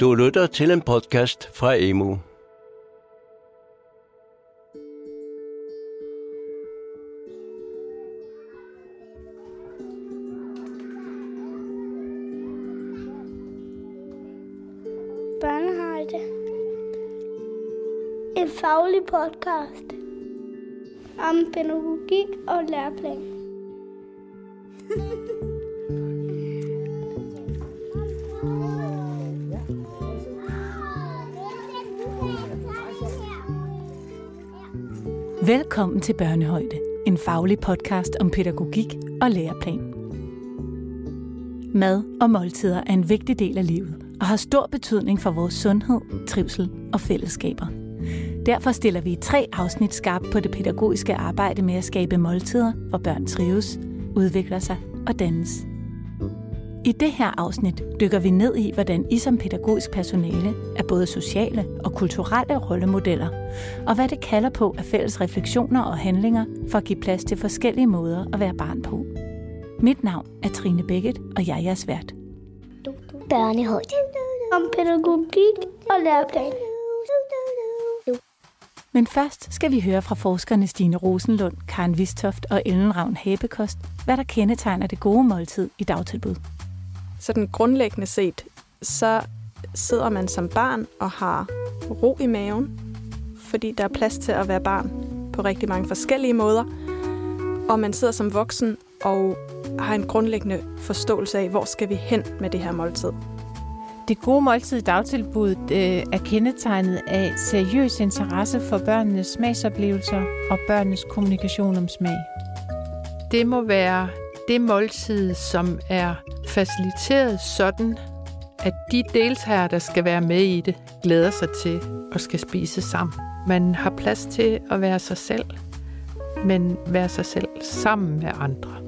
Du lytter til en podcast fra Emu. Børnehøjde. En faglig podcast om pædagogik og læreplan. Velkommen til Børnehøjde, en faglig podcast om pædagogik og læreplan. Mad og måltider er en vigtig del af livet og har stor betydning for vores sundhed, trivsel og fællesskaber. Derfor stiller vi i tre afsnit skarpt på det pædagogiske arbejde med at skabe måltider, hvor børn trives, udvikler sig og dannes. I det her afsnit dykker vi ned i, hvordan I som pædagogisk personale er både sociale og kulturelle rollemodeller, og hvad det kalder på af fælles refleksioner og handlinger for at give plads til forskellige måder at være barn på. Mit navn er Trine Bækket, og jeg er jeres vært. Børnehøjde. Om pædagogik og læreplan. Men først skal vi høre fra forskerne Stine Rosenlund, Karen Vistoft og Ellen Ravn Habekost, hvad der kendetegner det gode måltid i dagtilbud. Sådan grundlæggende set, så sidder man som barn og har ro i maven, fordi der er plads til at være barn på rigtig mange forskellige måder. Og man sidder som voksen og har en grundlæggende forståelse af, hvor skal vi hen med det her måltid. Det gode måltid i dagtilbuddet øh, er kendetegnet af seriøs interesse for børnenes smagsoplevelser og børnenes kommunikation om smag. Det må være det måltid, som er faciliteret sådan, at de deltagere, der skal være med i det, glæder sig til at skal spise sammen. Man har plads til at være sig selv, men være sig selv sammen med andre.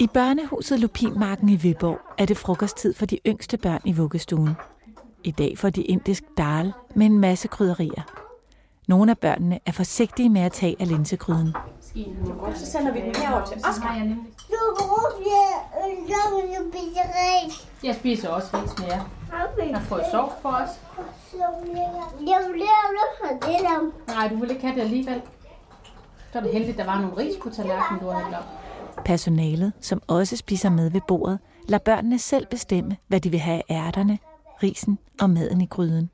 I børnehuset Lupinmarken i Viborg er det frokosttid for de yngste børn i vuggestuen. I dag får de indisk dal med en masse krydderier. Nogle af børnene er forsigtige med at tage af linsekryden. Så sender vi den herover til Oscar. Jeg spiser også ris med jer. Jeg får sovs på os. Jeg vil have det. Nej, du vil ikke have det alligevel. Så er det heldigt, at der var nogle ris på tallerkenen, du har hældt op. Personalet, som også spiser med ved bordet, lader børnene selv bestemme, hvad de vil have af ærterne, risen og maden i gryden.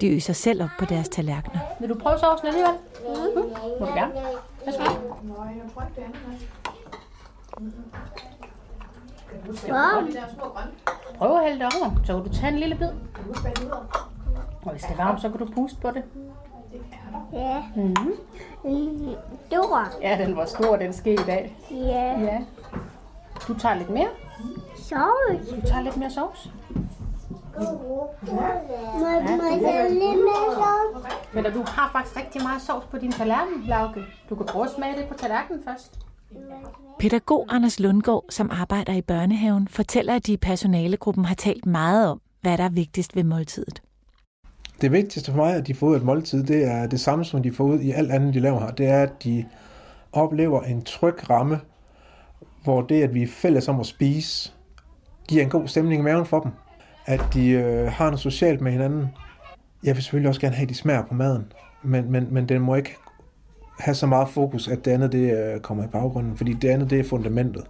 De øser selv op på deres tallerkener. Vil du prøve sovsen alligevel? Mm. Må du gerne. Værsgo. Prøv at hælde det over, så kan du tage en lille bid. Og hvis det er varmt, så kan du puste på det. Ja. Mm-hmm. Mm, Stor. Ja, den var stor, den ske i dag. Ja. Ja. Du tager lidt mere. Sovs. Du tager lidt mere sovs. Må, må jeg tage lidt mere sovs? Men du har faktisk rigtig meget sovs på din tallerken, Lauke. Du kan prøve at smage det på tallerkenen først. Pædagog Anders Lundgaard, som arbejder i børnehaven, fortæller, at de i personalegruppen har talt meget om, hvad der er vigtigst ved måltidet. Det vigtigste for mig, at de får ud af et måltid, det er det samme, som de får ud i alt andet, de laver her. Det er, at de oplever en tryg ramme, hvor det, at vi er fælles om at spise, giver en god stemning i maven for dem. At de øh, har noget socialt med hinanden. Jeg vil selvfølgelig også gerne have, at de smager på maden, men, men, men den må ikke have så meget fokus, at det andet det øh, kommer i baggrunden, fordi det andet det er fundamentet,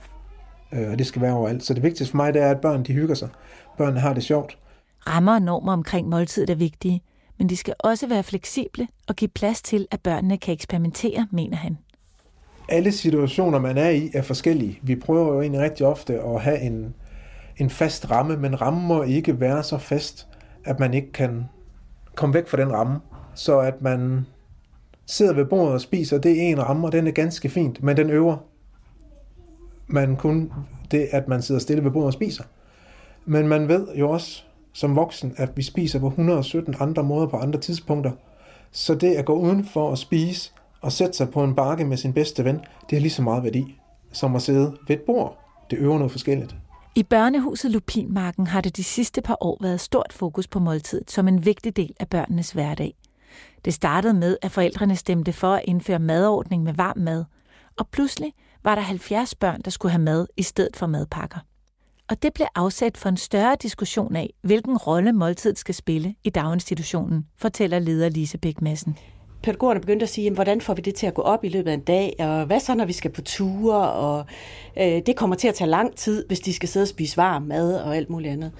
øh, og det skal være overalt. Så det vigtigste for mig, det er, at børn de hygger sig. Børnene har det sjovt. Rammer og normer omkring måltidet er vigtige, men de skal også være fleksible og give plads til, at børnene kan eksperimentere, mener han. Alle situationer, man er i, er forskellige. Vi prøver jo egentlig rigtig ofte at have en, en fast ramme, men rammen må ikke være så fast, at man ikke kan komme væk fra den ramme. Så at man sidder ved bordet og spiser, det er en ramme, og den er ganske fint, men den øver man kun det, at man sidder stille ved bordet og spiser. Men man ved jo også som voksen, at vi spiser på 117 andre måder på andre tidspunkter. Så det at gå udenfor og spise og sætte sig på en bakke med sin bedste ven, det har lige så meget værdi som at sidde ved et bord. Det øver noget forskelligt. I børnehuset Lupinmarken har det de sidste par år været stort fokus på måltidet som en vigtig del af børnenes hverdag. Det startede med, at forældrene stemte for at indføre madordning med varm mad, og pludselig var der 70 børn, der skulle have mad i stedet for madpakker. Og det blev afsat for en større diskussion af, hvilken rolle måltid skal spille i daginstitutionen, fortæller leder Lise Bæk Madsen pædagogerne begyndte at sige, jamen, hvordan får vi det til at gå op i løbet af en dag, og hvad så, når vi skal på ture, og øh, det kommer til at tage lang tid, hvis de skal sidde og spise varm mad og alt muligt andet.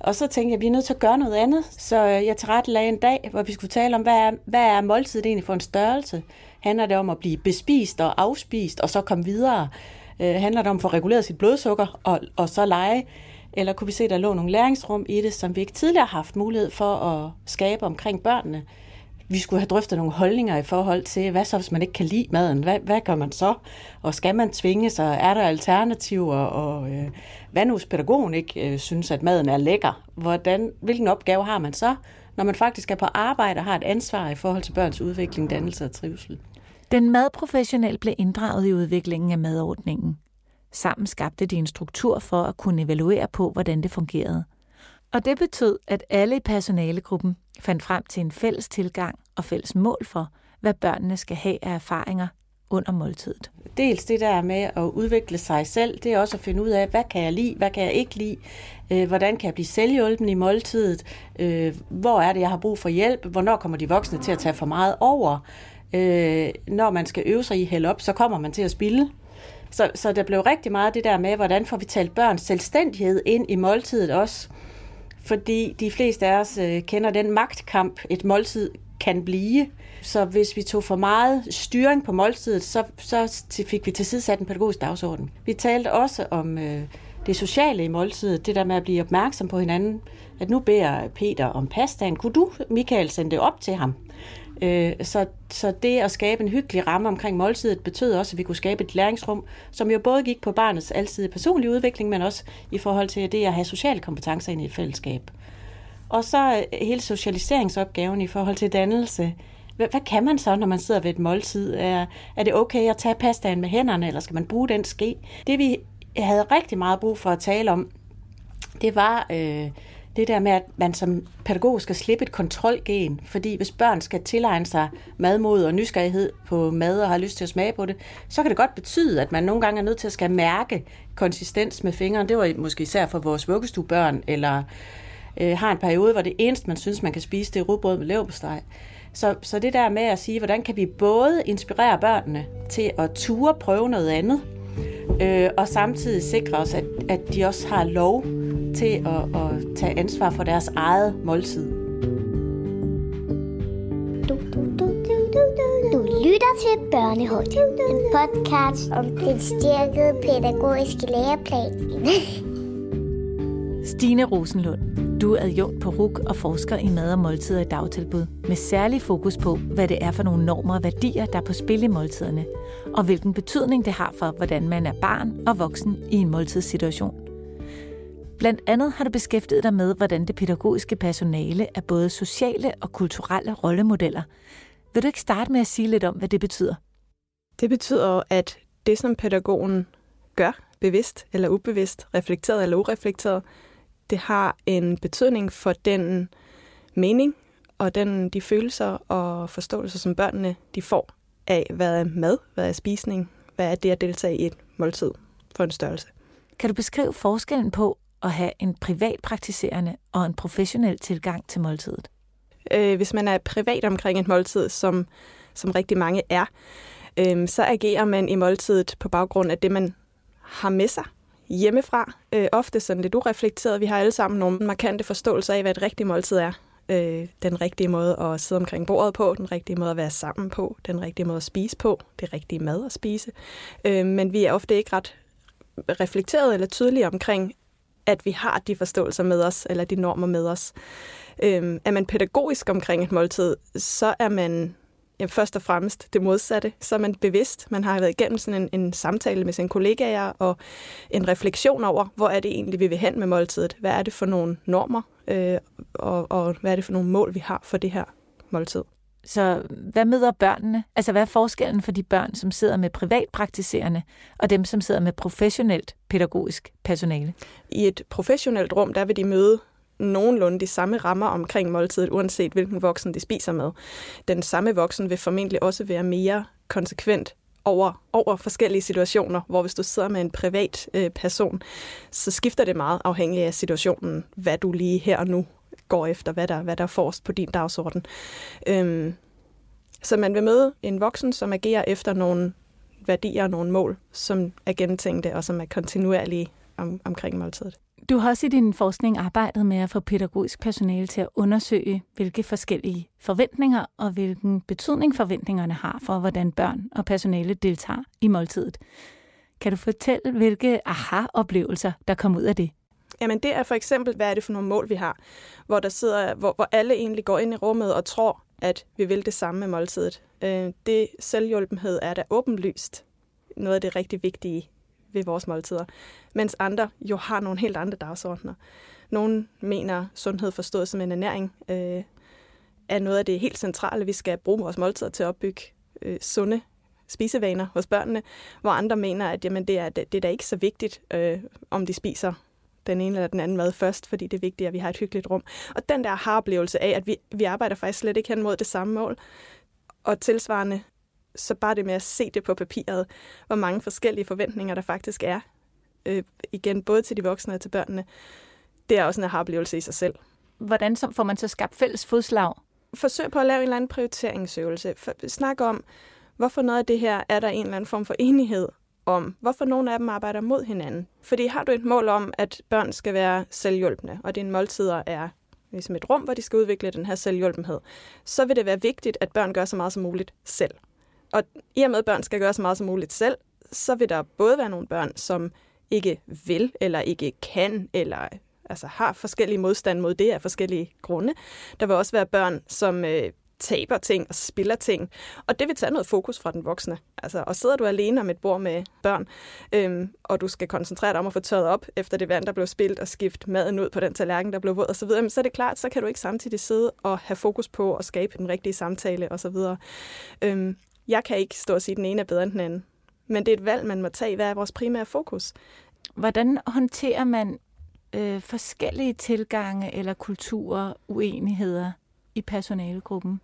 Og så tænkte jeg, at vi er nødt til at gøre noget andet, så jeg tilrettelagde en dag, hvor vi skulle tale om, hvad er, hvad er måltidet egentlig for en størrelse? Handler det om at blive bespist og afspist, og så komme videre? Øh, handler det om at få reguleret sit blodsukker, og, og så lege? Eller kunne vi se, at der lå nogle læringsrum i det, som vi ikke tidligere har haft mulighed for at skabe omkring børnene? vi skulle have drøftet nogle holdninger i forhold til, hvad så, hvis man ikke kan lide maden? Hvad, hvad gør man så? Og skal man tvinge sig? Er der alternativer? Og øh, hvad nu, hvis pædagogen ikke øh, synes, at maden er lækker? Hvordan, hvilken opgave har man så, når man faktisk er på arbejde og har et ansvar i forhold til børns udvikling, dannelse og trivsel? Den madprofessionel blev inddraget i udviklingen af madordningen. Sammen skabte de en struktur for at kunne evaluere på, hvordan det fungerede. Og det betød, at alle i personalegruppen fandt frem til en fælles tilgang og fælles mål for, hvad børnene skal have af erfaringer under måltidet. Dels det der med at udvikle sig selv, det er også at finde ud af, hvad kan jeg lide, hvad kan jeg ikke lide, øh, hvordan kan jeg blive selvhjulpen i måltidet, øh, hvor er det, jeg har brug for hjælp, hvornår kommer de voksne til at tage for meget over. Øh, når man skal øve sig i hælde op, så kommer man til at spille. Så, så der blev rigtig meget det der med, hvordan får vi talt børns selvstændighed ind i måltidet også fordi de fleste af os øh, kender den magtkamp, et måltid kan blive. Så hvis vi tog for meget styring på måltidet, så, så fik vi tilsidesat en pædagogisk dagsorden. Vi talte også om øh, det sociale i måltidet, det der med at blive opmærksom på hinanden. At nu beder Peter om pastaen. Kunne du, Michael, sende det op til ham? Øh, så, så det at skabe en hyggelig ramme omkring måltidet betød også, at vi kunne skabe et læringsrum, som jo både gik på barnets altid personlige udvikling, men også i forhold til det at have sociale kompetencer ind i et fællesskab. Og så øh, hele socialiseringsopgaven i forhold til dannelse. Hvad, hvad kan man så, når man sidder ved et måltid? Er, er det okay at tage pastaen med hænderne, eller skal man bruge den ske? Det vi havde rigtig meget brug for at tale om, det var øh, det der med, at man som pædagog skal slippe et kontrolgen, fordi hvis børn skal tilegne sig madmod og nysgerrighed på mad og har lyst til at smage på det, så kan det godt betyde, at man nogle gange er nødt til at skal mærke konsistens med fingeren. Det var måske især for vores vuggestuebørn, eller øh, har en periode, hvor det eneste, man synes, man kan spise, det er rugbrød med leverpostej. Så, så det der med at sige, hvordan kan vi både inspirere børnene til at ture prøve noget andet, øh, og samtidig sikre os, at, at de også har lov til at, at tage ansvar for deres eget måltid. Du, lytter til Børnehøjt, en podcast om den stærkede pædagogiske læreplan. Stine Rosenlund, du er adjunkt på RUK og forsker i mad og måltider i dagtilbud, med særlig fokus på, hvad det er for nogle normer og værdier, der er på spil i måltiderne, og hvilken betydning det har for, hvordan man er barn og voksen i en måltidssituation. Blandt andet har du beskæftiget dig med, hvordan det pædagogiske personale er både sociale og kulturelle rollemodeller. Vil du ikke starte med at sige lidt om, hvad det betyder? Det betyder, at det, som pædagogen gør, bevidst eller ubevidst, reflekteret eller ureflekteret, det har en betydning for den mening og den, de følelser og forståelser, som børnene de får af, hvad er mad, hvad er spisning, hvad er det at deltage i et måltid for en størrelse. Kan du beskrive forskellen på at have en privatpraktiserende og en professionel tilgang til måltidet? Øh, hvis man er privat omkring et måltid, som, som rigtig mange er, øh, så agerer man i måltidet på baggrund af det, man har med sig hjemmefra. Øh, ofte sådan lidt ureflekteret. Vi har alle sammen nogle markante forståelser af, hvad et rigtigt måltid er. Øh, den rigtige måde at sidde omkring bordet på, den rigtige måde at være sammen på, den rigtige måde at spise på, det rigtige mad at spise. Øh, men vi er ofte ikke ret reflekteret eller tydelige omkring, at vi har de forståelser med os, eller de normer med os. Øhm, er man pædagogisk omkring et måltid, så er man ja, først og fremmest det modsatte. Så er man bevidst. Man har været igennem sådan en, en samtale med sine kollegaer og en refleksion over, hvor er det egentlig, vi vil hen med måltidet? Hvad er det for nogle normer, øh, og, og hvad er det for nogle mål, vi har for det her måltid? Så hvad møder børnene? Altså hvad er forskellen for de børn, som sidder med privatpraktiserende, og dem, som sidder med professionelt pædagogisk personale? I et professionelt rum, der vil de møde nogenlunde de samme rammer omkring måltidet, uanset hvilken voksen de spiser med. Den samme voksen vil formentlig også være mere konsekvent over, over forskellige situationer, hvor hvis du sidder med en privat øh, person, så skifter det meget afhængig af situationen, hvad du lige her og nu går efter, hvad der, hvad der er forrest på din dagsorden. Øhm, så man vil møde en voksen, som agerer efter nogle værdier og nogle mål, som er gennemtænkte og som er kontinuerlige om, omkring måltidet. Du har også i din forskning arbejdet med at få pædagogisk personale til at undersøge, hvilke forskellige forventninger og hvilken betydning forventningerne har for, hvordan børn og personale deltager i måltidet. Kan du fortælle, hvilke aha-oplevelser, der kom ud af det? Jamen det er for eksempel, hvad er det for nogle mål, vi har, hvor, der sidder, hvor, hvor alle egentlig går ind i rummet og tror, at vi vil det samme med måltidet. Øh, det selvhjulpenhed er da åbenlyst noget af det rigtig vigtige ved vores måltider, mens andre jo har nogle helt andre dagsordner. Nogle mener, sundhed forstået som en ernæring øh, er noget af det helt centrale, vi skal bruge vores måltider til at opbygge øh, sunde spisevaner hos børnene, hvor andre mener, at jamen, det, er, det, det er da ikke så vigtigt, øh, om de spiser den ene eller den anden mad først, fordi det er vigtigt, at vi har et hyggeligt rum. Og den der har-oplevelse af, at vi, vi arbejder faktisk slet ikke hen mod det samme mål, og tilsvarende så bare det med at se det på papiret, hvor mange forskellige forventninger der faktisk er, øh, igen både til de voksne og til børnene, det er også en aha-oplevelse i sig selv. Hvordan får man så skabt fælles fodslag? Forsøg på at lave en eller anden prioriteringsøvelse. Snak om, hvorfor noget af det her er der en eller anden form for enighed om, hvorfor nogle af dem arbejder mod hinanden. Fordi har du et mål om, at børn skal være selvhjulpende, og dine måltider er ligesom et rum, hvor de skal udvikle den her selvhjulpenhed, så vil det være vigtigt, at børn gør så meget som muligt selv. Og i og med, at børn skal gøre så meget som muligt selv, så vil der både være nogle børn, som ikke vil, eller ikke kan, eller altså har forskellige modstand mod det af forskellige grunde. Der vil også være børn, som øh, taber ting og spiller ting. Og det vil tage noget fokus fra den voksne. Altså, og sidder du alene om et bord med børn, øhm, og du skal koncentrere dig om at få tørret op efter det vand, der blev spildt, og skifte maden ud på den tallerken, der blev våd osv., så, så er det klart, så kan du ikke samtidig sidde og have fokus på at skabe den rigtige samtale osv. Øhm, jeg kan ikke stå og sige, at den ene er bedre end den anden. Men det er et valg, man må tage. Hvad er vores primære fokus? Hvordan håndterer man øh, forskellige tilgange eller kulturer, uenigheder i personalegruppen?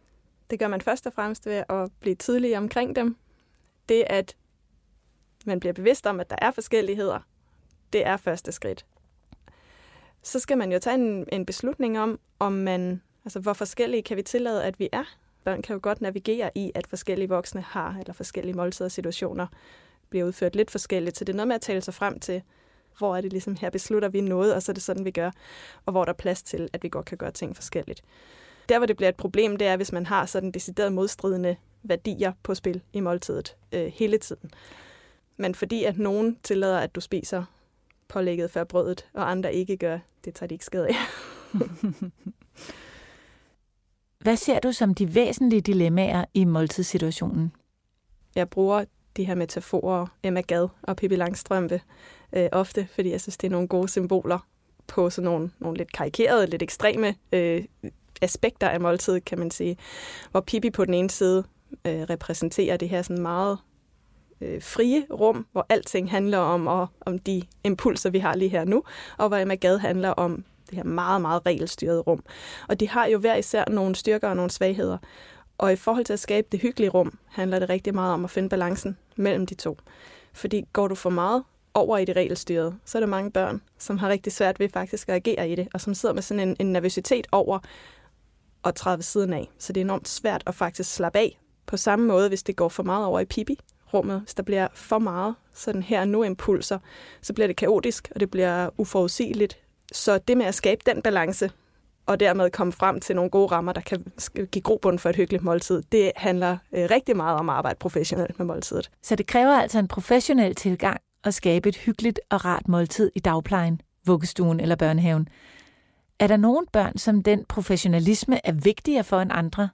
Det gør man først og fremmest ved at blive tidlig omkring dem. Det, at man bliver bevidst om, at der er forskelligheder, det er første skridt. Så skal man jo tage en, en beslutning om, om man, altså hvor forskellige kan vi tillade, at vi er. Børn kan jo godt navigere i, at forskellige voksne har, eller forskellige måltider situationer bliver udført lidt forskelligt. Så det er noget med at tale sig frem til, hvor er det ligesom, her beslutter vi noget, og så er det sådan, vi gør, og hvor der er plads til, at vi godt kan gøre ting forskelligt. Der, hvor det bliver et problem, det er, hvis man har sådan decideret modstridende værdier på spil i måltidet øh, hele tiden. Men fordi at nogen tillader, at du spiser pålægget før brødet, og andre ikke gør, det tager de ikke skade af. Hvad ser du som de væsentlige dilemmaer i måltidssituationen? Jeg bruger de her metaforer, Emma Gad og Pippi Langstrømpe, øh, ofte, fordi jeg synes, det er nogle gode symboler på sådan nogle, nogle lidt karikerede, lidt ekstreme øh, aspekter af måltidet, kan man sige. Hvor Pippi på den ene side øh, repræsenterer det her sådan meget øh, frie rum, hvor alting handler om, og, om de impulser, vi har lige her nu, og hvor Emma Gad handler om det her meget, meget regelstyrede rum. Og de har jo hver især nogle styrker og nogle svagheder. Og i forhold til at skabe det hyggelige rum, handler det rigtig meget om at finde balancen mellem de to. Fordi går du for meget over i det regelstyrede, så er der mange børn, som har rigtig svært ved faktisk at agere i det, og som sidder med sådan en, en nervøsitet over at træde ved siden af. Så det er enormt svært at faktisk slappe af. På samme måde, hvis det går for meget over i pipi, rummet, hvis der bliver for meget sådan her nu impulser, så bliver det kaotisk, og det bliver uforudsigeligt. Så det med at skabe den balance, og dermed komme frem til nogle gode rammer, der kan give grobund for et hyggeligt måltid, det handler øh, rigtig meget om at arbejde professionelt med måltidet. Så det kræver altså en professionel tilgang at skabe et hyggeligt og rart måltid i dagplejen, vuggestuen eller børnehaven. Er der nogle børn, som den professionalisme er vigtigere for end andre?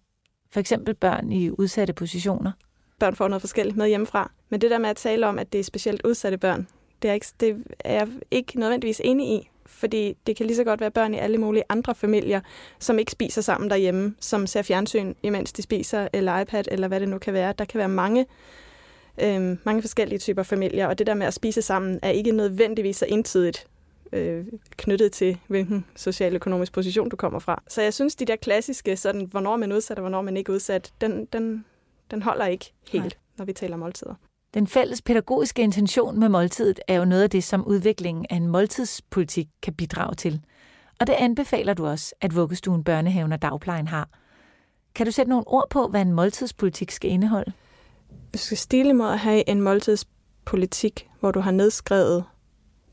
For eksempel børn i udsatte positioner? Børn får noget forskelligt med hjemmefra. Men det der med at tale om, at det er specielt udsatte børn, det er, ikke, det er jeg ikke nødvendigvis enig i. Fordi det kan lige så godt være børn i alle mulige andre familier, som ikke spiser sammen derhjemme, som ser fjernsyn, imens de spiser, eller iPad, eller hvad det nu kan være. Der kan være mange, øh, mange forskellige typer familier, og det der med at spise sammen er ikke nødvendigvis så entydigt øh, knyttet til, hvilken social-økonomisk position du kommer fra. Så jeg synes, de der klassiske, sådan, hvornår man er udsat og hvornår man ikke er udsat, den, den, den holder ikke helt, Nej. når vi taler måltider. Den fælles pædagogiske intention med måltidet er jo noget af det, som udviklingen af en måltidspolitik kan bidrage til. Og det anbefaler du også, at vuggestuen, børnehaven og dagplejen har. Kan du sætte nogle ord på, hvad en måltidspolitik skal indeholde? Du skal stille mod at have en måltidspolitik, hvor du har nedskrevet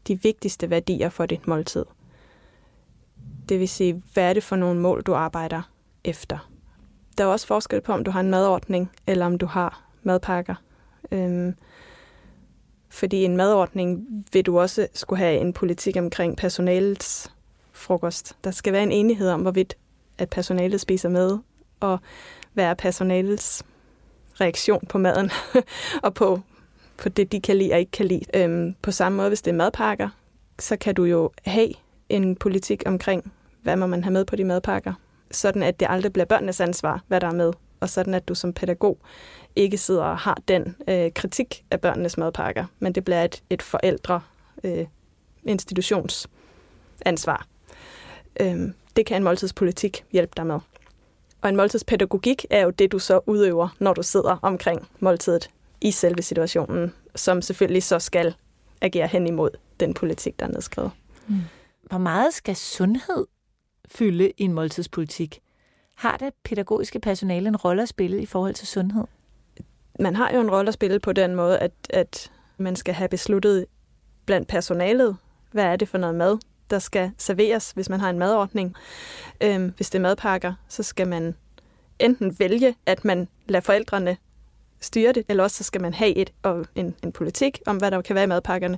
de vigtigste værdier for dit måltid. Det vil sige, hvad er det for nogle mål, du arbejder efter. Der er også forskel på, om du har en madordning, eller om du har madpakker. Øhm, fordi en madordning vil du også skulle have en politik omkring personalets frokost. Der skal være en enighed om, hvorvidt at personalet spiser med, og hvad er personalets reaktion på maden, og på, på det, de kan lide og ikke kan lide. Øhm, på samme måde, hvis det er madpakker, så kan du jo have en politik omkring, hvad må man have med på de madpakker, sådan at det aldrig bliver børnenes ansvar, hvad der er med, og sådan at du som pædagog ikke sidder og har den øh, kritik af børnenes madpakker, men det bliver et, et forældre øh, institutionsansvar. Øhm, det kan en måltidspolitik hjælpe dig med. Og en måltidspædagogik er jo det, du så udøver, når du sidder omkring måltidet i selve situationen, som selvfølgelig så skal agere hen imod den politik, der er nedskrevet. Mm. Hvor meget skal sundhed fylde i en måltidspolitik? Har det pædagogiske personale en rolle at spille i forhold til sundhed? Man har jo en rolle at spille på den måde, at, at man skal have besluttet blandt personalet, hvad er det for noget mad, der skal serveres, hvis man har en madordning. Øhm, hvis det er madpakker, så skal man enten vælge, at man lader forældrene styre det, eller også så skal man have et, og en, en politik om, hvad der kan være i madpakkerne.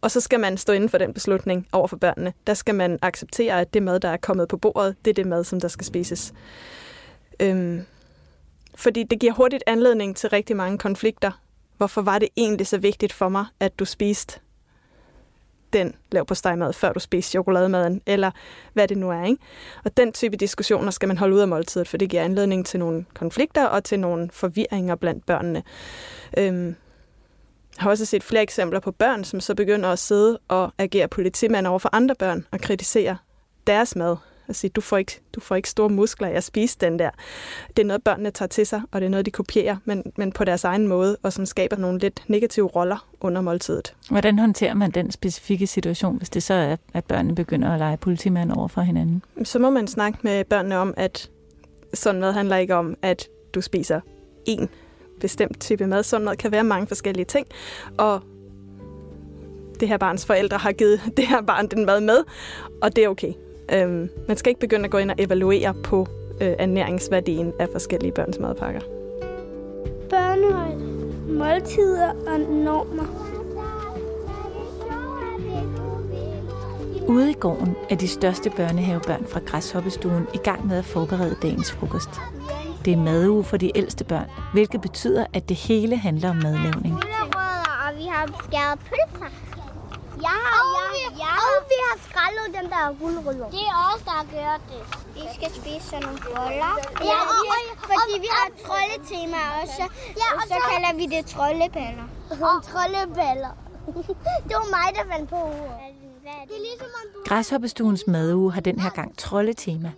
Og så skal man stå inden for den beslutning over for børnene. Der skal man acceptere, at det mad, der er kommet på bordet, det er det mad, som der skal spises. Øhm, fordi det giver hurtigt anledning til rigtig mange konflikter. Hvorfor var det egentlig så vigtigt for mig, at du spiste den lav på stegmad, før du spiser chokolademaden, eller hvad det nu er. Ikke? Og den type diskussioner skal man holde ud af måltidet, for det giver anledning til nogle konflikter og til nogle forvirringer blandt børnene. Øhm, jeg har også set flere eksempler på børn, som så begynder at sidde og agere politimand over for andre børn og kritisere deres mad og sige, du får, ikke, du får ikke store muskler at spise den der. Det er noget, børnene tager til sig, og det er noget, de kopierer, men, men på deres egen måde, og som skaber nogle lidt negative roller under måltidet. Hvordan håndterer man den specifikke situation, hvis det så er, at børnene begynder at lege politimand over for hinanden? Så må man snakke med børnene om, at sådan noget handler ikke om, at du spiser en bestemt type mad. Sådan noget kan være mange forskellige ting, og det her barns forældre har givet det her barn den mad med, og det er okay. Øhm, man skal ikke begynde at gå ind og evaluere på øh, ernæringsværdien af forskellige børns madpakker. Børnehøjde, måltider og normer. Ude i gården er de største børnehavebørn fra Græshoppestuen i gang med at forberede dagens frokost. Det er maduge for de ældste børn, hvilket betyder, at det hele handler om madlavning. Og vi har skåret pølser. Ja, og, ja, vi, ja. og vi har skrællet den der guldrødder. Det er os, der har gjort det. Vi skal spise sådan nogle boller. Ja, og, og, fordi vi har et troldetema også. Ja, og, og så, så kalder vi det trolleballer. Og trolleballer. det var mig, der fandt på ordet. Det er ligesom Græshoppestuens maduge har den her gang troldetema,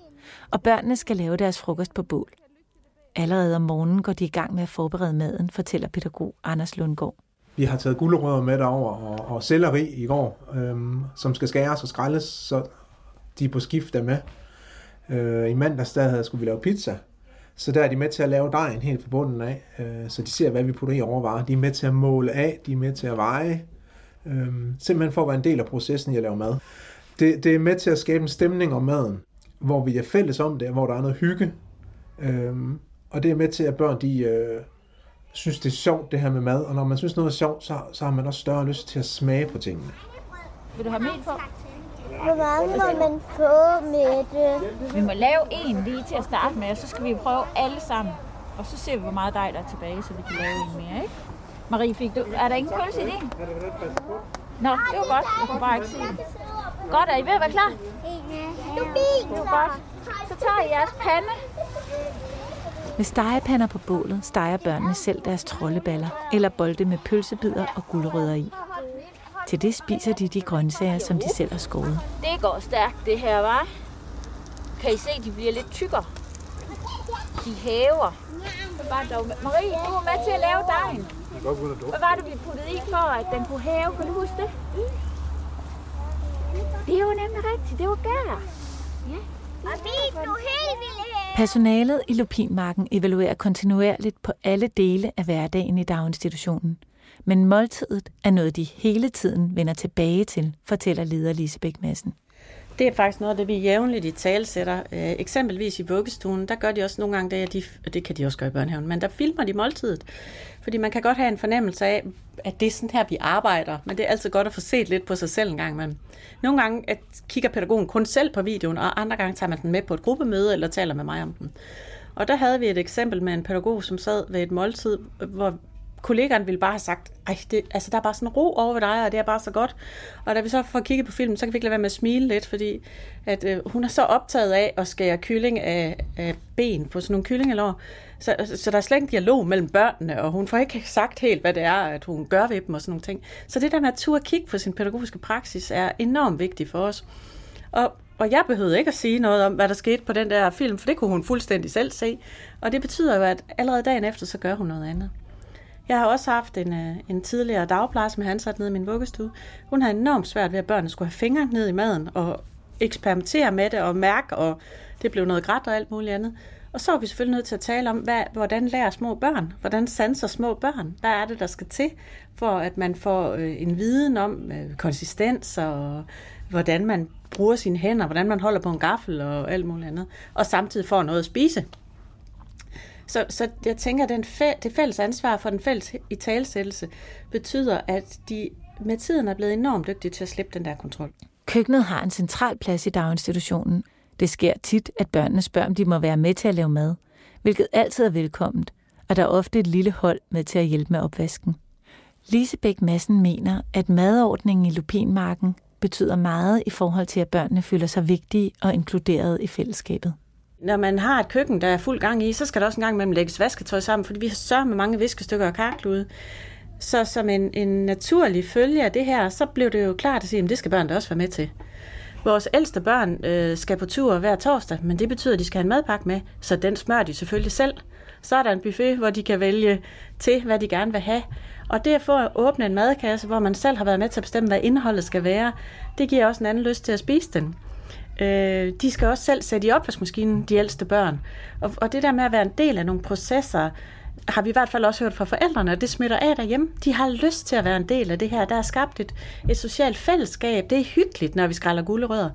og børnene skal lave deres frokost på bål. Allerede om morgenen går de i gang med at forberede maden, fortæller pædagog Anders Lundgaard. Vi har taget gulerødder med derover og, og selleri i går, øhm, som skal skæres og skrælles, så de er på skift der med. Øh, I mandags der skulle vi lave pizza, så der er de med til at lave dejen helt fra bunden af, øh, så de ser, hvad vi putter i overvarer. De er med til at måle af, de er med til at veje, øh, simpelthen for at være en del af processen i at lave mad. Det, det er med til at skabe en stemning om maden, hvor vi er fælles om det, hvor der er noget hygge, øh, og det er med til, at børn de, øh, synes, det er sjovt, det her med mad. Og når man synes noget er sjovt, så, så har man også større lyst til at smage på tingene. Vil du have mel på? Hvor mange må man få med det? Vi må lave en lige til at starte med, og så skal vi prøve alle sammen. Og så ser vi, hvor meget dej der er tilbage, så vi kan lave en mere, ikke? Marie, fik du, er der ingen pølse i din? Nå, det var godt. Jeg kunne bare ikke se det. Godt, er I ved at være klar? Du Det var godt. Så tager I jeres pande, med stegepander på bålet steger børnene selv deres trolleballer eller bolde med pølsebider og guldrødder i. Til det spiser de de grøntsager, som de selv har skåret. Det går stærkt, det her, var. Kan I se, de bliver lidt tykkere? De hæver. Marie, du var med til at lave dejen. Hvad var det, vi puttede i for, at den kunne hæve? Kan du huske det? Det var nemlig rigtigt. Det var gær. Ja. Og vi er nu helt vilde her. Personalet i Lupinmarken evaluerer kontinuerligt på alle dele af hverdagen i daginstitutionen. Men måltidet er noget, de hele tiden vender tilbage til, fortæller leder Lisebæk Madsen. Det er faktisk noget det, vi jævnligt i tale sætter. Øh, eksempelvis i vuggestuen, der gør de også nogle gange det, at de, og det kan de også gøre i børnehaven, men der filmer de måltidet. Fordi man kan godt have en fornemmelse af, at det er sådan her, vi arbejder, men det er altid godt at få set lidt på sig selv en gang imellem. Nogle gange at kigger pædagogen kun selv på videoen, og andre gange tager man den med på et gruppemøde eller taler med mig om den. Og der havde vi et eksempel med en pædagog, som sad ved et måltid, hvor kollegaen ville bare have sagt, ej, det, altså, der er bare sådan ro over ved dig, og det er bare så godt. Og da vi så får kigget på filmen, så kan vi ikke lade være med at smile lidt, fordi at, øh, hun er så optaget af at skære kylling af, af ben på sådan nogle kyllingelår, så, så der er slet ikke en dialog mellem børnene, og hun får ikke sagt helt, hvad det er, at hun gør ved dem og sådan nogle ting. Så det der med at turde kigge på sin pædagogiske praksis er enormt vigtigt for os. Og, og jeg behøvede ikke at sige noget om, hvad der skete på den der film, for det kunne hun fuldstændig selv se. Og det betyder jo, at allerede dagen efter, så gør hun noget andet. Jeg har også haft en, øh, en tidligere dagplejer, som hansat ansat nede i min vuggestue. Hun har enormt svært ved, at børnene skulle have fingre ned i maden og eksperimentere med det og mærke, og det blev noget grædt og alt muligt andet. Og så er vi selvfølgelig nødt til at tale om, hvad, hvordan lærer små børn? Hvordan sanser små børn? Hvad er det, der skal til, for at man får øh, en viden om øh, konsistens og hvordan man bruger sine hænder, hvordan man holder på en gaffel og alt muligt andet, og samtidig får noget at spise. Så, så jeg tænker, at den fæ- det fælles ansvar for den fælles i talsættelse betyder, at de med tiden er blevet enormt dygtige til at slippe den der kontrol. Køkkenet har en central plads i daginstitutionen. Det sker tit, at børnene spørger, om de må være med til at lave mad, hvilket altid er velkomment, og der er ofte et lille hold med til at hjælpe med opvasken. Lisebæk Madsen mener, at madordningen i Lupinmarken betyder meget i forhold til, at børnene føler sig vigtige og inkluderet i fællesskabet når man har et køkken, der er fuld gang i, så skal der også en gang imellem lægges vasketøj sammen, fordi vi har sørget med mange viskestykker og karklude. Så som en, en naturlig følge af det her, så blev det jo klart at sige, at det skal børn da også være med til. Vores ældste børn øh, skal på tur hver torsdag, men det betyder, at de skal have en madpakke med, så den smører de selvfølgelig selv. Så er der en buffet, hvor de kan vælge til, hvad de gerne vil have. Og det at få at åbne en madkasse, hvor man selv har været med til at bestemme, hvad indholdet skal være, det giver også en anden lyst til at spise den. Øh, de skal også selv sætte i opvaskemaskinen, de ældste børn. Og, og det der med at være en del af nogle processer, har vi i hvert fald også hørt fra forældrene, og det smitter af derhjemme. De har lyst til at være en del af det her. Der er skabt et, et socialt fællesskab. Det er hyggeligt, når vi skræller gulerødder.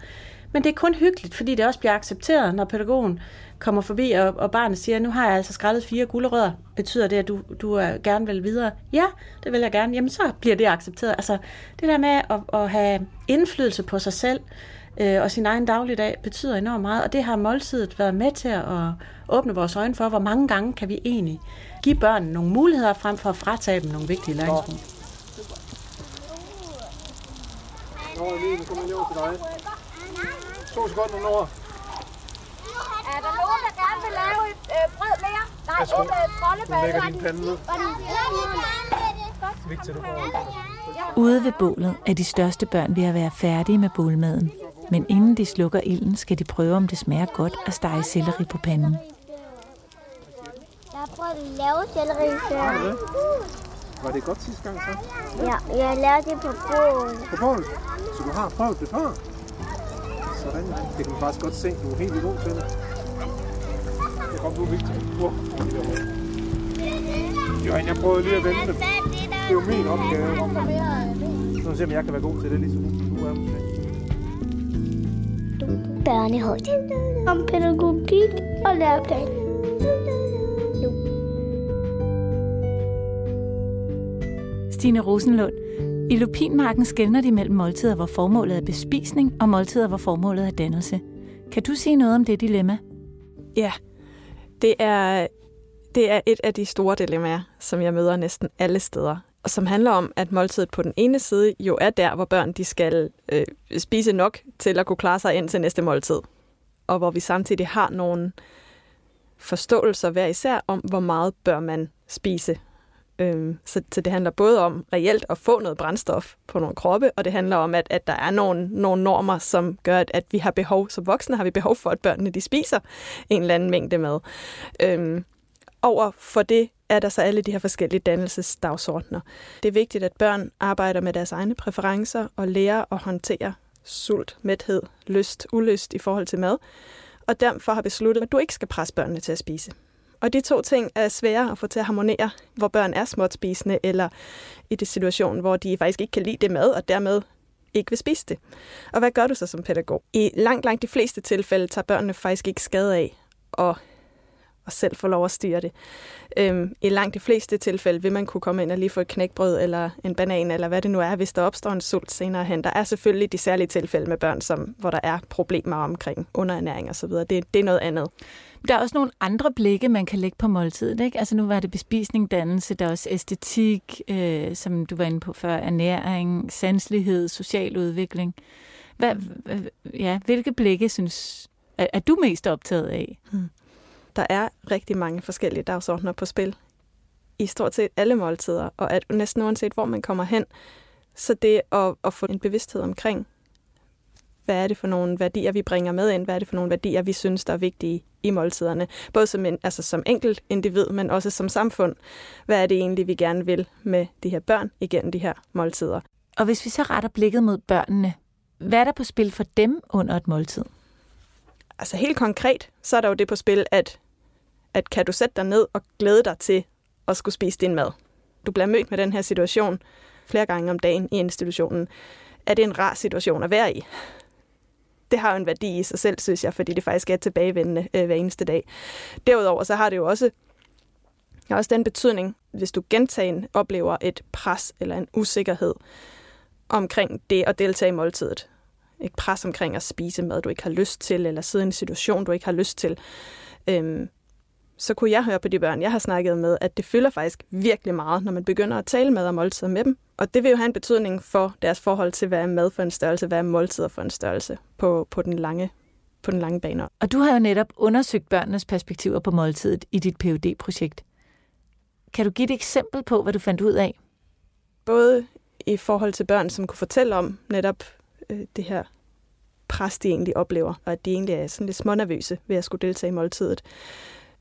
Men det er kun hyggeligt, fordi det også bliver accepteret, når pædagogen kommer forbi, og, og barnet siger, nu har jeg altså skrællet fire gulerødder. Betyder det, at du, du er gerne vil videre? Ja, det vil jeg gerne. Jamen, så bliver det accepteret. Altså, det der med at, at have indflydelse på sig selv, øh, og sin egen dagligdag betyder enormt meget, og det har måltidet været med til at åbne vores øjne for, hvor mange gange kan vi egentlig give børnene nogle muligheder frem for at fratage dem nogle vigtige læringsmål. Nå, Emilie, kommer lige over til dig. To sekunder, Nora. Er der nogen, der gerne vil lave et øh, brød mere? Nej, Værsgo. et øh, troldeballe. Du lægger din pande ned. Du Ude ved bålet er de største børn ved at være færdige med bålmaden. Men inden de slukker ilden, skal de prøve, om det smager godt at stege selleri på panden. Jeg har prøvet at lave selleri før. Var det godt sidste gang så? Ja, jeg lavede det på bål. På bål? Så du har prøvet det før? Sådan. Det kan man faktisk godt se. Du er helt i god til det. Det kom du vigtigt. Wow. Johan, jeg prøvede lige at vende det. Det er jo min opgave. Så se, om jeg kan være god til det, ligesom du er. Børnehøjde. Om pædagogik og læreplan. Stine Rosenlund, i Lupinmarken skældner de mellem måltider, hvor formålet er bespisning, og måltider, hvor formålet er dannelse. Kan du sige noget om det dilemma? Ja, det er, det er et af de store dilemmaer, som jeg møder næsten alle steder. Som handler om, at måltidet på den ene side jo er der, hvor børn de skal øh, spise nok til at kunne klare sig ind til næste måltid. Og hvor vi samtidig har nogle forståelser hver især om, hvor meget bør man spise Øh, så, så det handler både om reelt at få noget brændstof på nogle kroppe, og det handler om, at, at der er nogle, nogle normer, som gør, at, at vi har behov, som voksne har vi behov for, at børnene de spiser en eller anden mængde mad. Øh, over for det er der så alle de her forskellige dannelsesdagsordner. Det er vigtigt, at børn arbejder med deres egne præferencer og lærer at håndtere sult, mæthed, lyst, ulyst i forhold til mad. Og derfor har besluttet, at du ikke skal presse børnene til at spise. Og de to ting er svære at få til at harmonere, hvor børn er småt spisende, eller i det situation, hvor de faktisk ikke kan lide det mad, og dermed ikke vil spise det. Og hvad gør du så som pædagog? I langt, langt de fleste tilfælde tager børnene faktisk ikke skade af at og selv få lov at styre det. Øhm, I langt de fleste tilfælde vil man kunne komme ind og lige få et knækbrød eller en banan, eller hvad det nu er, hvis der opstår en sult senere hen. Der er selvfølgelig de særlige tilfælde med børn, som, hvor der er problemer omkring underernæring osv. Det, det er noget andet. Der er også nogle andre blikke, man kan lægge på måltidet. Ikke? Altså nu var det bespisning, dannelse, der er også æstetik, øh, som du var inde på før, ernæring, sanslighed, social udvikling. Hvad, ja, hvilke blikke synes er, er du mest optaget af? Hmm der er rigtig mange forskellige dagsordner på spil i stort set alle måltider, og at næsten uanset hvor man kommer hen, så det at, at få en bevidsthed omkring, hvad er det for nogle værdier, vi bringer med ind, hvad er det for nogle værdier, vi synes, der er vigtige i måltiderne, både som, en, altså som enkelt individ, men også som samfund. Hvad er det egentlig, vi gerne vil med de her børn igennem de her måltider? Og hvis vi så retter blikket mod børnene, hvad er der på spil for dem under et måltid? Altså helt konkret, så er der jo det på spil, at at kan du sætte dig ned og glæde dig til at skulle spise din mad? Du bliver mødt med den her situation flere gange om dagen i institutionen. Er det en rar situation at være i? Det har jo en værdi i sig selv, synes jeg, fordi det faktisk er tilbagevendende øh, hver eneste dag. Derudover så har det jo også, også den betydning, hvis du gentagen oplever et pres eller en usikkerhed omkring det at deltage i måltidet. Et pres omkring at spise mad, du ikke har lyst til, eller sidde i en situation, du ikke har lyst til. Øhm, så kunne jeg høre på de børn, jeg har snakket med, at det fylder faktisk virkelig meget, når man begynder at tale med og måltider med dem. Og det vil jo have en betydning for deres forhold til, hvad er mad for en størrelse, hvad er måltider for en størrelse på, på, den, lange, på den lange bane. Og du har jo netop undersøgt børnenes perspektiver på måltidet i dit phd projekt Kan du give et eksempel på, hvad du fandt ud af? Både i forhold til børn, som kunne fortælle om netop øh, det her pres, de egentlig oplever, og at de egentlig er sådan lidt smånervøse ved at skulle deltage i måltidet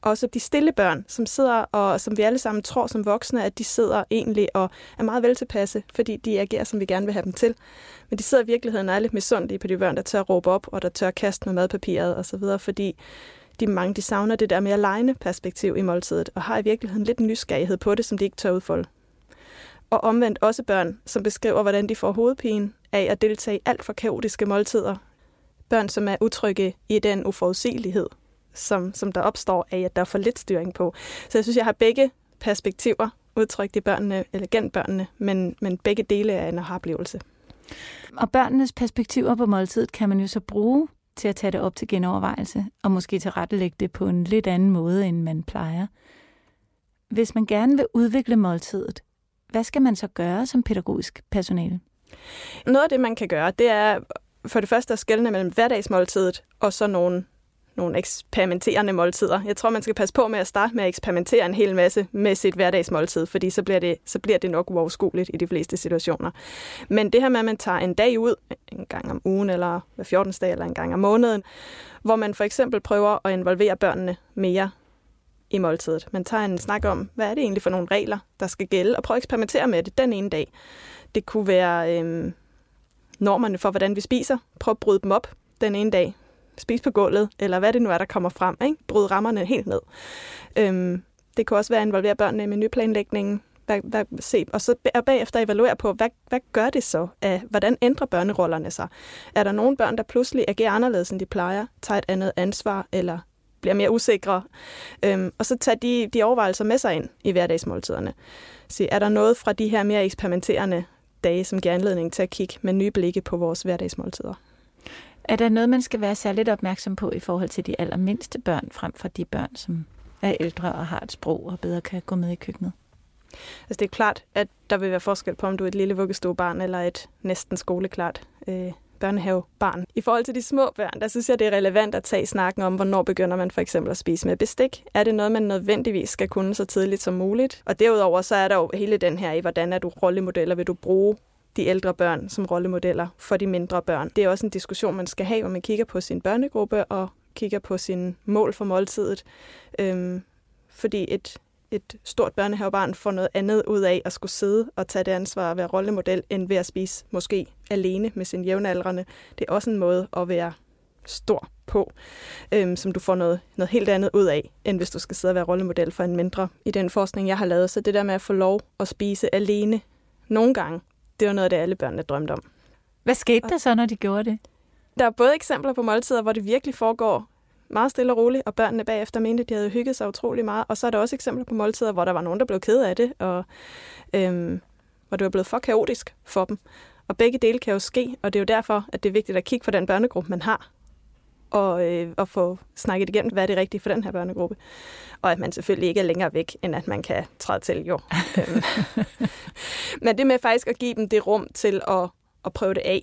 også de stille børn, som sidder og som vi alle sammen tror som voksne, at de sidder egentlig og er meget vel tilpasse, fordi de agerer, som vi gerne vil have dem til. Men de sidder i virkeligheden og er lidt misundelige på de børn, der tør råbe op, og der tør kaste med madpapiret osv., fordi de mange de savner det der mere lejende perspektiv i måltidet, og har i virkeligheden lidt nysgerrighed på det, som de ikke tør udfolde. Og omvendt også børn, som beskriver, hvordan de får hovedpine af at deltage i alt for kaotiske måltider. Børn, som er utrygge i den uforudsigelighed, som, som der opstår af, at der er for lidt styring på. Så jeg synes, jeg har begge perspektiver udtrykt i børnene, eller gennem børnene, men, men begge dele er en oplevelse. Og børnenes perspektiver på måltidet kan man jo så bruge til at tage det op til genovervejelse, og måske tilrettelægge det på en lidt anden måde, end man plejer. Hvis man gerne vil udvikle måltidet, hvad skal man så gøre som pædagogisk personale? Noget af det, man kan gøre, det er for det første at skelne mellem hverdagsmåltidet og så nogle nogle eksperimenterende måltider. Jeg tror, man skal passe på med at starte med at eksperimentere en hel masse med sit hverdagsmåltid, fordi så bliver det, så bliver det nok uoverskueligt i de fleste situationer. Men det her med, at man tager en dag ud, en gang om ugen, eller hver 14. dag, eller en gang om måneden, hvor man for eksempel prøver at involvere børnene mere i måltidet. Man tager en snak om, hvad er det egentlig for nogle regler, der skal gælde, og prøver at eksperimentere med det den ene dag. Det kunne være øhm, normerne for, hvordan vi spiser. Prøv at bryde dem op den ene dag spise på gulvet, eller hvad det nu er, der kommer frem. Ikke? Bryd rammerne helt ned. Øhm, det kan også være at involvere børnene i menuplanlægningen, hvad, hvad, se, og så bagefter evaluere på, hvad, hvad gør det så? Af, hvordan ændrer børnerollerne sig? Er der nogle børn, der pludselig agerer anderledes, end de plejer, tager et andet ansvar, eller bliver mere usikre? Øhm, og så tage de, de overvejelser med sig ind i hverdagsmåltiderne. Se, er der noget fra de her mere eksperimenterende dage, som giver anledning til at kigge med nye blikke på vores hverdagsmåltider? Er der noget, man skal være særligt opmærksom på i forhold til de allermindste børn, frem for de børn, som er ældre og har et sprog og bedre kan gå med i køkkenet? Altså det er klart, at der vil være forskel på, om du er et lille vuggestuebarn eller et næsten skoleklart øh, børnehavebarn. I forhold til de små børn, der synes jeg, det er relevant at tage snakken om, hvornår begynder man for eksempel at spise med bestik. Er det noget, man nødvendigvis skal kunne så tidligt som muligt? Og derudover så er der jo hele den her i, hvordan er du rollemodeller? Vil du bruge de ældre børn som rollemodeller for de mindre børn? Det er også en diskussion, man skal have, hvor man kigger på sin børnegruppe og kigger på sin mål for måltidet. Øhm, fordi et, et stort børnehavebarn får noget andet ud af at skulle sidde og tage det ansvar at være rollemodel, end ved at spise måske alene med sin jævnaldrende. Det er også en måde at være stor på, øhm, som du får noget, noget helt andet ud af, end hvis du skal sidde og være rollemodel for en mindre. I den forskning, jeg har lavet, så det der med at få lov at spise alene nogle gange, det var noget, det alle børnene drømte om. Hvad skete der så, når de gjorde det? Der er både eksempler på måltider, hvor det virkelig foregår meget stille og roligt, og børnene bagefter mente, at de havde hygget sig utrolig meget. Og så er der også eksempler på måltider, hvor der var nogen, der blev ked af det, og øhm, hvor det var blevet for kaotisk for dem. Og begge dele kan jo ske, og det er jo derfor, at det er vigtigt at kigge på den børnegruppe, man har, og, øh, og få snakket igennem, hvad er det rigtige for den her børnegruppe. Og at man selvfølgelig ikke er længere væk, end at man kan træde til, jo. Øhm. Men det med faktisk at give dem det rum til at, at prøve det af,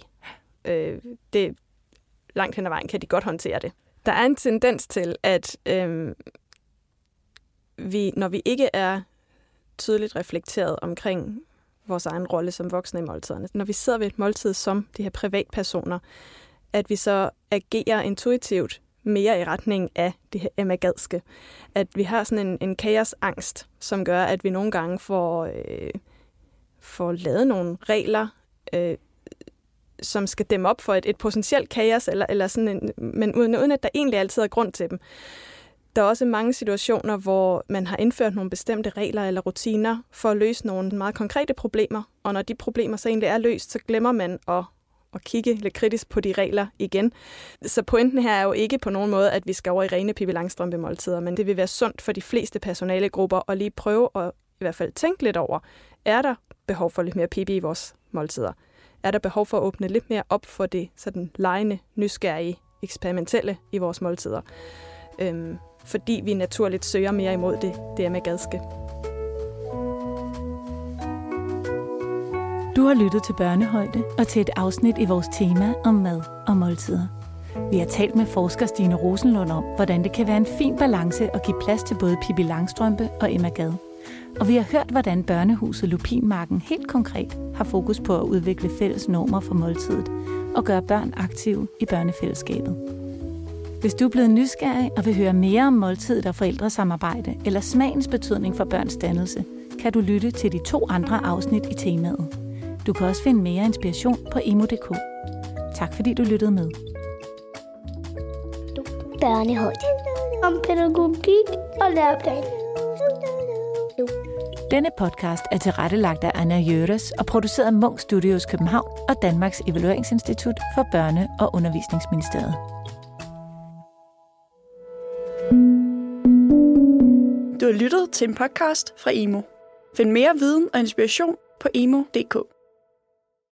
øh, det langt hen ad vejen kan de godt håndtere det. Der er en tendens til, at øh, vi, når vi ikke er tydeligt reflekteret omkring vores egen rolle som voksne i måltiderne, når vi sidder ved et måltid som de her privatpersoner, at vi så agerer intuitivt mere i retning af det her emagadske. At vi har sådan en, en kaosangst, som gør, at vi nogle gange får, øh, får lavet nogle regler, øh, som skal dæmme op for et, et potentielt kaos, eller, eller sådan en, men uden, uden at der egentlig altid er grund til dem. Der er også mange situationer, hvor man har indført nogle bestemte regler eller rutiner for at løse nogle meget konkrete problemer, og når de problemer så egentlig er løst, så glemmer man at, at kigge lidt kritisk på de regler igen. Så pointen her er jo ikke på nogen måde, at vi skal over i rene Pippi Langstrømpe måltider, men det vil være sundt for de fleste personalegrupper at lige prøve at i hvert fald tænke lidt over, er der behov for lidt mere Pippi i vores måltider? er der behov for at åbne lidt mere op for det sådan lejende, nysgerrige, eksperimentelle i vores måltider. Øhm, fordi vi naturligt søger mere imod det, det er med gadske. Du har lyttet til Børnehøjde og til et afsnit i vores tema om mad og måltider. Vi har talt med forsker Stine Rosenlund om, hvordan det kan være en fin balance at give plads til både Pippi Langstrømpe og Emma Gad. Og vi har hørt, hvordan børnehuset Lupinmarken helt konkret har fokus på at udvikle fælles normer for måltidet og gøre børn aktive i børnefællesskabet. Hvis du er blevet nysgerrig og vil høre mere om måltidet og forældresamarbejde eller smagens betydning for børns dannelse, kan du lytte til de to andre afsnit i temaet. Du kan også finde mere inspiration på emo.dk. Tak fordi du lyttede med. Børnehøjde. Om pædagogik og læreplan. Denne podcast er tilrettelagt af Anna Jøres og produceret af Munk Studios København og Danmarks Evalueringsinstitut for Børne- og Undervisningsministeriet. Du har lyttet til en podcast fra Emo. Find mere viden og inspiration på emo.dk.